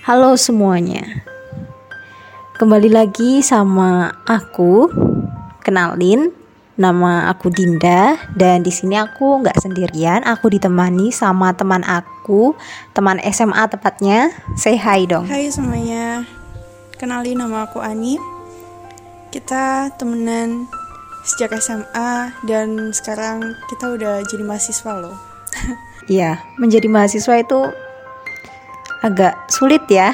Halo semuanya. Kembali lagi sama aku. Kenalin, nama aku Dinda dan di sini aku nggak sendirian. Aku ditemani sama teman aku, teman SMA tepatnya. Say hi dong. Hai semuanya, kenalin nama aku Ani. Kita temenan sejak SMA dan sekarang kita udah jadi mahasiswa loh. Iya, menjadi mahasiswa itu agak sulit ya.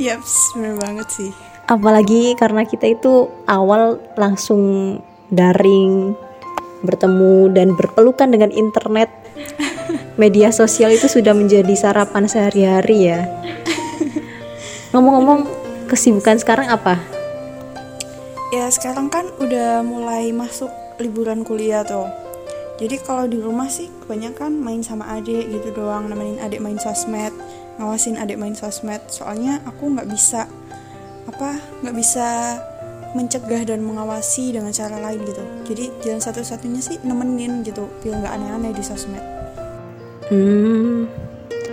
Yaps, bener banget sih. Apalagi karena kita itu awal langsung daring bertemu dan berpelukan dengan internet. Media sosial itu sudah menjadi sarapan sehari-hari ya. Ngomong-ngomong, kesibukan sekarang apa? Ya sekarang kan udah mulai masuk liburan kuliah tuh. Jadi kalau di rumah sih kebanyakan main sama adik gitu doang, nemenin adik main sosmed, ngawasin adik main sosmed. Soalnya aku nggak bisa apa nggak bisa mencegah dan mengawasi dengan cara lain gitu. Jadi jalan satu-satunya sih nemenin gitu, biar nggak aneh-aneh di sosmed. Hmm,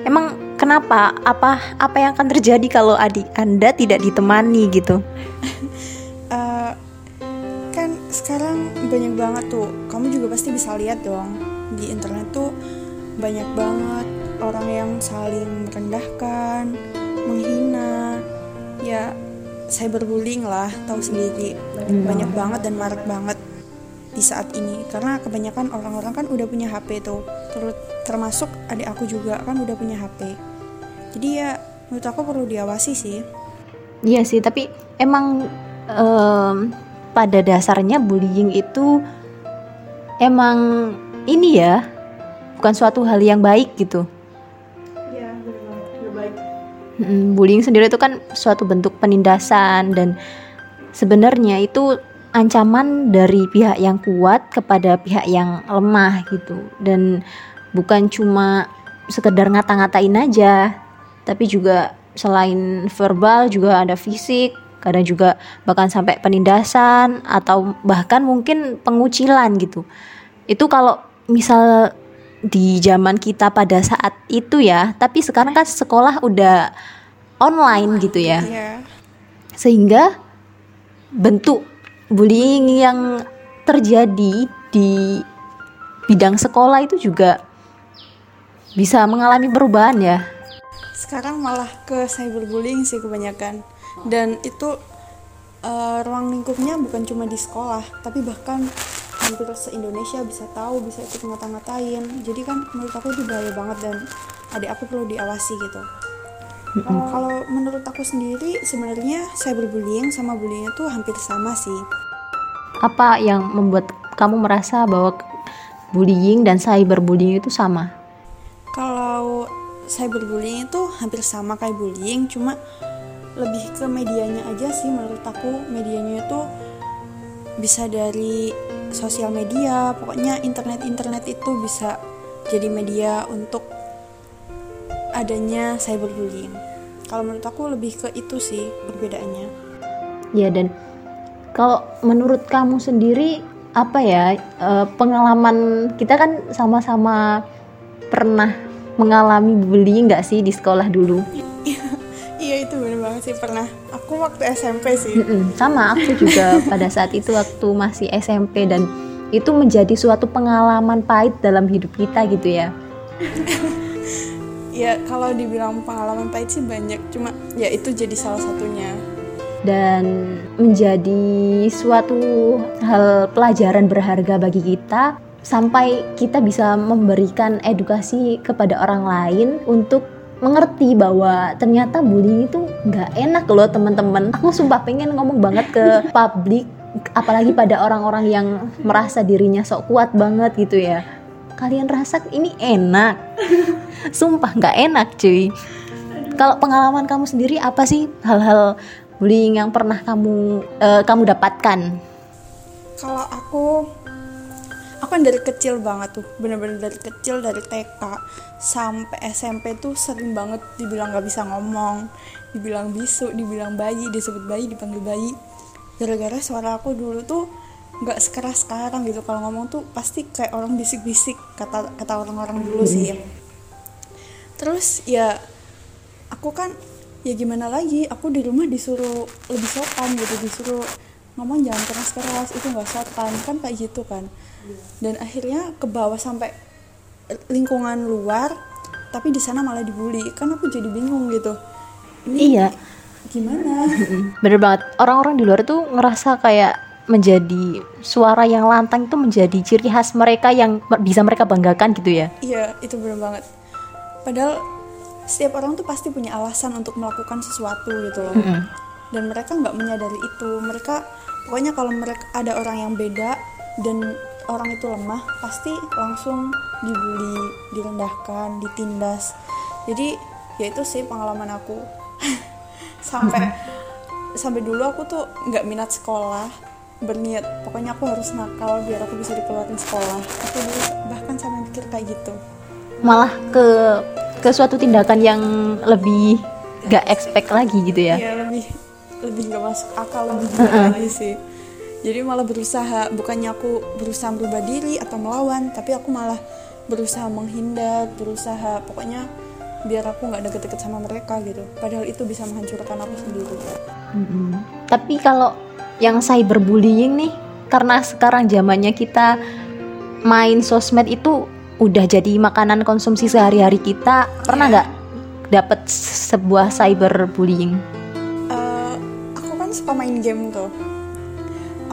emang kenapa? Apa apa yang akan terjadi kalau adik anda tidak ditemani gitu? Uh, kan sekarang banyak banget tuh kamu juga pasti bisa lihat dong di internet tuh banyak banget orang yang saling merendahkan menghina. Ya cyberbullying lah tahu sendiri. Banyak banget dan marak banget di saat ini. Karena kebanyakan orang-orang kan udah punya HP tuh. Terus termasuk adik aku juga kan udah punya HP jadi ya menurut aku perlu diawasi sih. Iya sih, tapi emang em, pada dasarnya bullying itu emang ini ya bukan suatu hal yang baik gitu. Bullying sendiri itu kan suatu bentuk penindasan dan sebenarnya itu ancaman dari pihak yang kuat kepada pihak yang lemah gitu. Dan bukan cuma sekedar ngata-ngatain aja tapi juga selain verbal juga ada fisik kadang juga bahkan sampai penindasan atau bahkan mungkin pengucilan gitu. Itu kalau misal di zaman kita pada saat itu ya tapi sekarang kan sekolah udah online gitu ya Iya. sehingga bentuk bullying yang terjadi di bidang sekolah itu juga bisa mengalami perubahan ya. sekarang malah ke cyberbullying sih kebanyakan dan itu eh, ruang lingkupnya bukan cuma di sekolah tapi bahkan hampir se Indonesia bisa tahu bisa ikut ngata-ngatain jadi kan menurut aku itu bahaya banget dan adik aku perlu diawasi gitu Eh, kalau menurut aku sendiri sebenarnya cyberbullying sama bullying itu hampir sama sih Apa yang membuat kamu merasa bahwa bullying dan cyberbullying itu sama? Kalau cyberbullying itu hampir sama kayak bullying, cuma lebih ke medianya aja sih menurut aku. Medianya itu bisa dari sosial media, pokoknya internet-internet itu bisa jadi media untuk adanya cyberbullying. Kalau menurut aku lebih ke itu sih perbedaannya. Ya dan kalau menurut kamu sendiri apa ya eh, pengalaman kita kan sama-sama pernah mengalami bullying nggak sih di sekolah dulu? Iya itu bener banget sih pernah. Aku waktu SMP sih. Mm-mm, sama aku juga pada saat itu waktu masih SMP dan itu menjadi suatu pengalaman pahit dalam hidup kita gitu ya. Ya kalau dibilang pengalaman pahit sih banyak, cuma ya itu jadi salah satunya. dan menjadi suatu hal pelajaran berharga bagi kita sampai kita bisa memberikan edukasi kepada orang lain untuk mengerti bahwa ternyata bullying itu nggak enak loh teman-teman. Aku sumpah pengen ngomong banget ke publik apalagi pada orang-orang yang merasa dirinya sok kuat banget gitu ya. Kalian rasa ini enak? Sumpah nggak enak cuy. Kalau pengalaman kamu sendiri apa sih hal-hal bullying yang pernah kamu eh, kamu dapatkan? Kalau aku kan dari kecil banget tuh, bener-bener dari kecil dari TK sampai SMP tuh sering banget dibilang gak bisa ngomong, dibilang bisu, dibilang bayi, disebut bayi, dipanggil bayi. Gara-gara suara aku dulu tuh nggak sekeras sekarang gitu kalau ngomong tuh pasti kayak orang bisik-bisik kata kata orang-orang dulu sih terus ya aku kan ya gimana lagi aku di rumah disuruh lebih sopan gitu disuruh ngomong jangan keras keras itu nggak sopan. Kan kayak gitu kan. Dan akhirnya ke bawah sampai lingkungan luar tapi di sana malah dibully. Kan aku jadi bingung gitu. Ini Iya. gimana? Bener banget. Orang-orang di luar tuh ngerasa kayak menjadi suara yang lantang itu menjadi ciri khas mereka yang bisa mereka banggakan gitu ya. iya itu bener banget. Padahal setiap orang tuh pasti punya alasan untuk melakukan sesuatu gitu loh. Mm-mm. dan mereka nggak menyadari itu. Mereka pokoknya kalau mereka ada orang yang beda dan orang itu lemah pasti langsung dibully direndahkan ditindas. Jadi ya itu sih pengalaman aku. Sampai sampai dulu aku tuh nggak minat sekolah berniat. Pokoknya aku harus nakal biar aku bisa dikeluarin sekolah. Aku dulu bahkan sampai mikir kayak gitu. Malah ke ke suatu tindakan yang lebih gak expect lagi gitu ya. Iya lebih lebih nggak masuk akal lebih gimana lagi sih. Jadi malah berusaha bukannya aku berusaha merubah diri atau melawan, tapi aku malah berusaha menghindar, berusaha pokoknya biar aku nggak deket-deket sama mereka gitu. Padahal itu bisa menghancurkan aku sendiri. Mm-mm. Tapi kalau yang cyberbullying nih, karena sekarang zamannya kita main sosmed itu udah jadi makanan konsumsi sehari-hari kita, pernah nggak dapet sebuah cyberbullying? Kan suka main game tuh.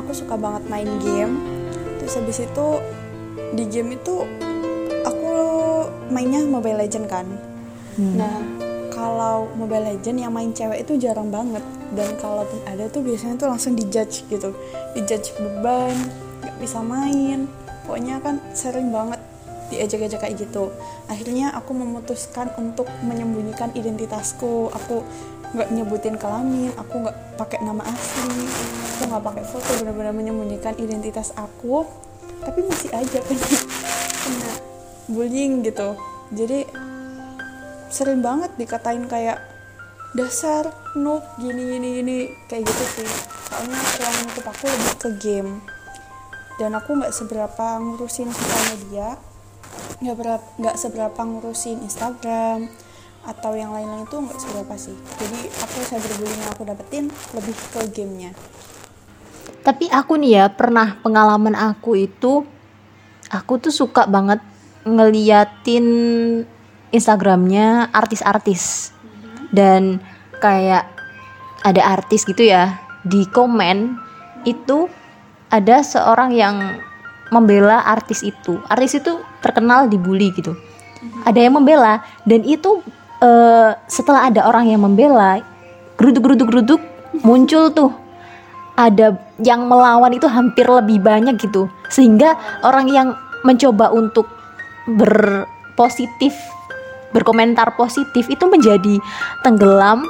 Aku suka banget main game. Terus habis itu di game itu aku mainnya Mobile Legend kan. Nah, kalau Mobile Legend yang main cewek itu jarang banget dan kalaupun ada tuh biasanya tuh langsung dijudge gitu. Dijudge beban, nggak bisa main. Pokoknya kan sering banget diajak-ajak kayak gitu. Akhirnya aku memutuskan untuk menyembunyikan identitasku. Aku nggak nyebutin kelamin, aku nggak pakai nama asli, aku nggak pakai foto, benar-benar menyembunyikan identitas aku. Tapi masih aja kena, kena bullying gitu. Jadi sering banget dikatain kayak dasar noob gini gini gini kayak gitu sih soalnya ruang lingkup aku lebih ke game dan aku nggak seberapa ngurusin sosial media nggak nggak seberapa ngurusin Instagram atau yang lain-lain itu nggak seberapa sih. Jadi aku cyberbullying yang aku dapetin lebih ke gamenya. Tapi aku nih ya pernah pengalaman aku itu aku tuh suka banget ngeliatin Instagramnya artis-artis. Dan kayak ada artis gitu ya di komen itu ada seorang yang membela artis itu. Artis itu terkenal dibully gitu. Ada yang membela dan itu eh, setelah ada orang yang membela geruduk geruduk geruduk muncul tuh. Ada yang melawan itu hampir lebih banyak gitu. Sehingga orang yang mencoba untuk berpositif berkomentar positif itu menjadi tenggelam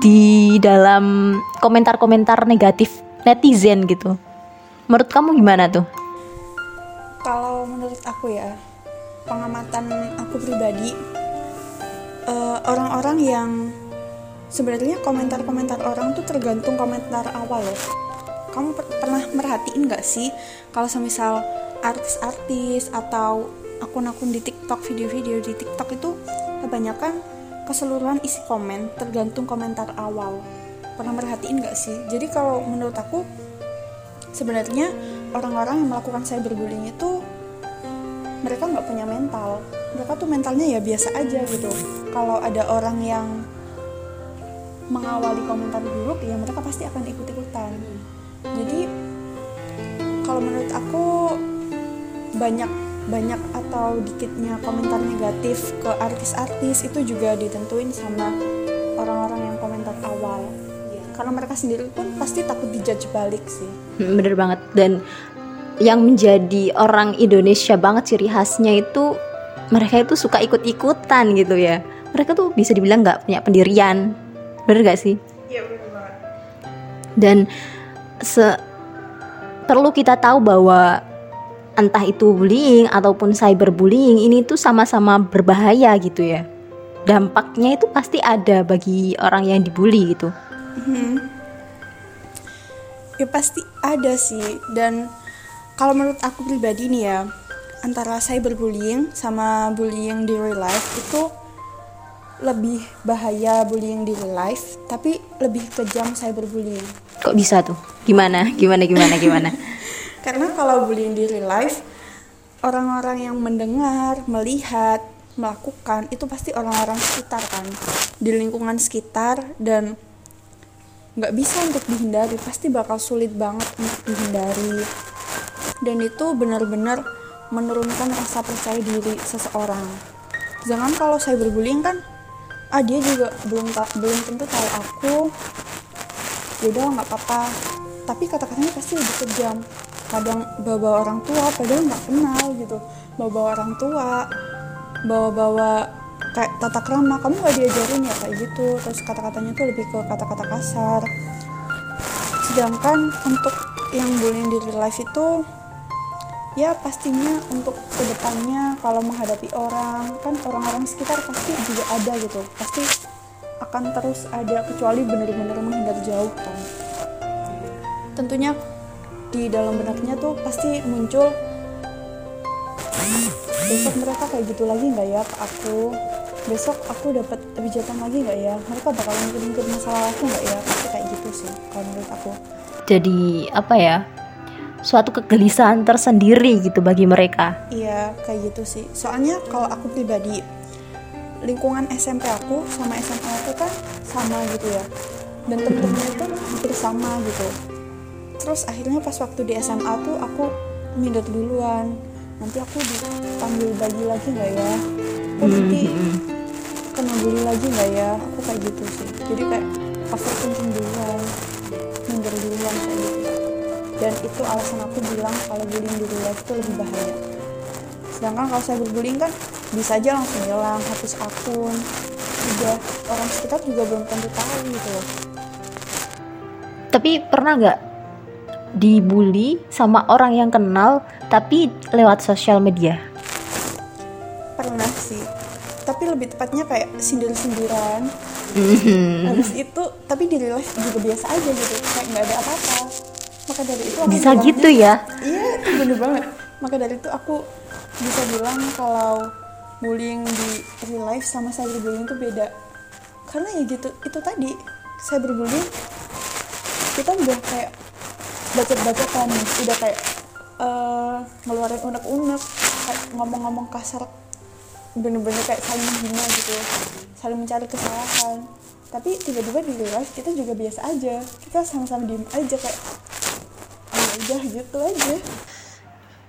di dalam komentar-komentar negatif netizen gitu. Menurut kamu gimana tuh? Kalau menurut aku ya pengamatan aku pribadi eh, orang-orang yang sebenarnya komentar-komentar orang tuh tergantung komentar awal. Loh kamu per- pernah merhatiin nggak sih kalau semisal artis-artis atau akun-akun di TikTok video-video di TikTok itu kebanyakan keseluruhan isi komen tergantung komentar awal. Pernah merhatiin nggak sih? Jadi kalau menurut aku sebenarnya orang-orang yang melakukan cyberbullying itu mereka nggak punya mental mereka tuh mentalnya ya biasa aja gitu. Kalau ada orang yang mengawali komentar buruk ya mereka pasti akan ikut-ikutan. Jadi kalau menurut aku banyak banyak atau dikitnya komentar negatif ke artis-artis itu juga ditentuin sama orang-orang yang komentar awal. Karena mereka sendiri pun pasti takut dijudge balik sih. Hmm, bener banget. Dan yang menjadi orang Indonesia banget ciri khasnya itu mereka itu suka ikut-ikutan gitu ya. Mereka tuh bisa dibilang nggak punya pendirian. Bener gak sih? Iya banget. Dan se perlu kita tahu bahwa entah itu bullying ataupun cyberbullying ini tuh sama-sama berbahaya gitu ya. Dampaknya itu pasti ada bagi orang yang dibully gitu. Ya pasti ada sih. Dan kalau menurut aku pribadi nih ya antara cyberbullying sama bullying di real life itu lebih bahaya bullying di real life tapi lebih kejam cyberbullying Kok bisa tuh? Gimana? Gimana gimana gimana? karena kalau bullying di real life orang-orang yang mendengar melihat melakukan itu pasti orang-orang sekitar kan di lingkungan sekitar dan nggak bisa untuk dihindari pasti bakal sulit banget untuk dihindari dan itu benar-benar menurunkan rasa percaya diri seseorang. Jangan kalau cyberbullying kan ah dia juga belum belum tentu tahu aku. Yaudah nggak apa-apa. Tapi kata-katanya pasti lebih kejam. Kadang bawa orang tua padahal nggak kenal gitu. Bawa orang tua bawa-bawa kayak tata krama kamu nggak diajarin ya? Kayak gitu. Terus kata-katanya tuh lebih ke kata-kata kasar. Sedangkan untuk yang bullying di real life itu ya pastinya untuk ke depannya kalau menghadapi orang kan orang-orang sekitar pasti juga ada gitu. Pasti akan terus ada kecuali benar-benar menghindar jauh kan tentunya di dalam benaknya tuh pasti muncul besok mereka kayak gitu lagi nggak ya ke aku? Besok aku dapat kebijakan lagi nggak ya? Mereka bakal ngikut-ngikut masalah aku nggak ya? Pasti kayak gitu sih kalau menurut aku. Jadi apa ya? Suatu kegelisahan tersendiri gitu bagi mereka. iya kayak gitu sih. Soalnya kalau aku pribadi lingkungan SMP aku sama SMA aku kan sama gitu ya. Dan temen-temennya itu hampir sama gitu. Terus akhirnya pas waktu di SMA tuh aku minder duluan. Nanti aku dipanggil bagi lagi nggak ya? Aku nanti kena bully lagi nggak ya? Aku kayak gitu sih. Jadi kayak overthinking duluan minder duluan kayak gitu dan itu alasan aku bilang kalau bullying di real life itu lebih bahaya. Sedangkan kalau saya berbullying kan bisa aja langsung hilang hapus akun. Udah orang sekitar juga belum tentu tahu gitu loh. Tapi pernah nggak dibully sama orang yang kenal tapi lewat sosial media? pernah sih. Tapi lebih tepatnya kayak sindir-sindiran. Mhm. habis itu tapi di real life juga biasa aja gitu. Kayak nggak ada apa-apa maka dari itu aku Bisa gitu ya? iya itu bener banget. Maka dari itu aku bisa bilang kalau bullying di real life sama cyberbullying itu beda. Karena ya gitu itu tadi cyberbullying kita udah kayak bacot-bacotan udah kayak eh, ngeluarin unek-unek kayak ngomong-ngomong kasar bener-bener kayak saling menghina gitu saling mencari kesalahan. Tapi tiba-tiba di real life kita juga biasa aja kita sama-sama diem aja kayak "Ah, ya udah gitu aja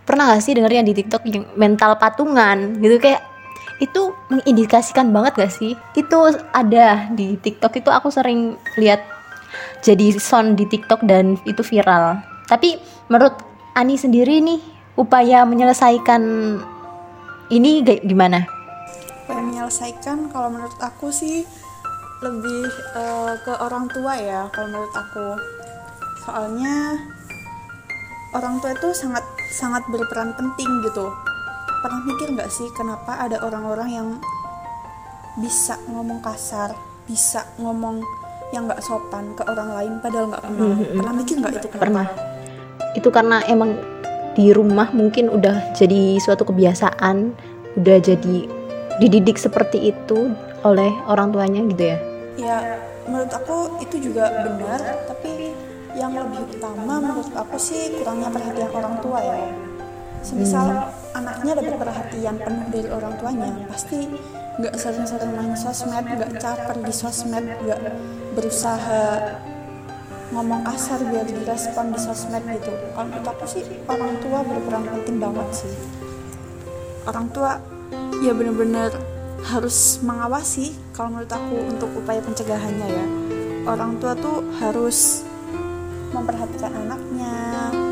Pernah gak sih denger yang di TikTok yang mental patungan gitu kayak itu mengindikasikan banget gak sih? Itu ada di TikTok itu aku sering lihat jadi sound di TikTok dan itu viral. Tapi menurut Ani sendiri nih upaya menyelesaikan ini gimana? Supaya menyelesaikan kalau menurut aku sih lebih eh, ke orang tua ya kalau menurut aku soalnya orang tua itu sangat sangat berperan penting gitu pernah mikir nggak sih kenapa ada orang-orang yang bisa ngomong kasar bisa ngomong yang nggak sopan ke orang lain padahal nggak kenal pernah mikir nggak itu kenapa Pernah. Itu karena emang di rumah mungkin udah jadi suatu kebiasaan, udah jadi dididik seperti itu oleh orang tuanya gitu ya. ya menurut aku itu juga benar tapi yang lebih utama menurut aku sih kurangnya perhatian orang tua ya. Semisal anaknya dapat perhatian penuh dari orang tuanya pasti nggak sering-sering main sosmed nggak caper di sosmed nggak berusaha ngomong kasar biar direspon di sosmed gitu. Kalau menurut aku sih orang tua berperan penting banget sih. Orang tua ya bener-bener harus mengawasi. Kalau menurut aku untuk upaya pencegahannya ya orang tua tuh harus memperhatikan anaknya.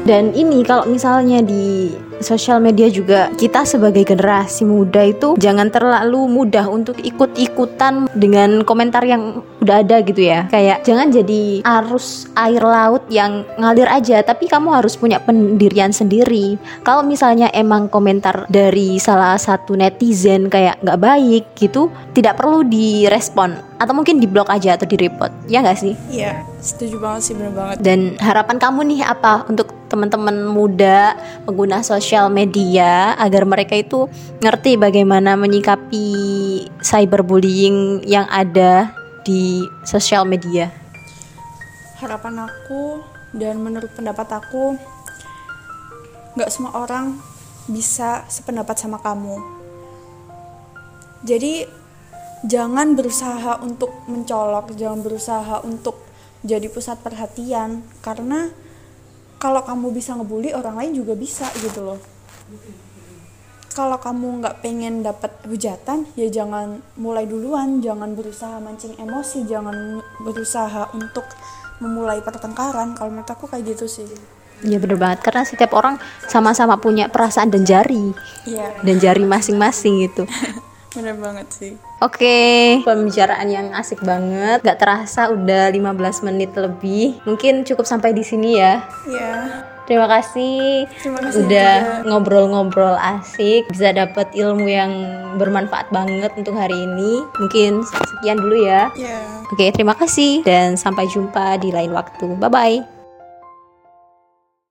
Dan ini kalau misalnya di sosial media juga kita sebagai generasi muda itu jangan terlalu mudah untuk ikut-ikutan dengan komentar yang udah ada gitu ya. Kayak jangan jadi arus air laut yang ngalir aja, tapi kamu harus punya pendirian sendiri. Kalau misalnya emang komentar dari salah satu netizen kayak nggak baik gitu, tidak perlu direspon atau mungkin diblok aja atau direport. Ya nggak sih? iya setuju banget sih bener banget Dan harapan kamu nih apa untuk teman-teman muda pengguna sosial media agar mereka itu ngerti bagaimana menyikapi cyberbullying yang ada di sosial media? Harapan aku dan menurut pendapat aku nggak semua orang bisa sependapat sama kamu. Jadi jangan berusaha untuk mencolok, jangan berusaha untuk jadi pusat perhatian karena kalau kamu bisa ngebully orang lain juga bisa gitu loh. Kalau kamu nggak pengen dapat hujatan ya jangan mulai duluan. Jangan berusaha mancing emosi. Jangan berusaha untuk memulai pertengkaran. Kalau menurut aku kayak gitu sih. Ya bener banget. Karena setiap orang sama-sama punya perasaan dan jari. Iya. Dan jari masing-masing gitu. bener banget sih Oke, pembicaraan yang asik banget. Gak terasa udah 15 menit lebih. Mungkin cukup sampai di sini ya. Iya Terima kasih, Terima kasih udah ngobrol-ngobrol asik, bisa dapat ilmu yang bermanfaat banget untuk hari ini. Mungkin sekian dulu ya. Iya Oke, terima kasih dan sampai jumpa di lain waktu. Bye bye.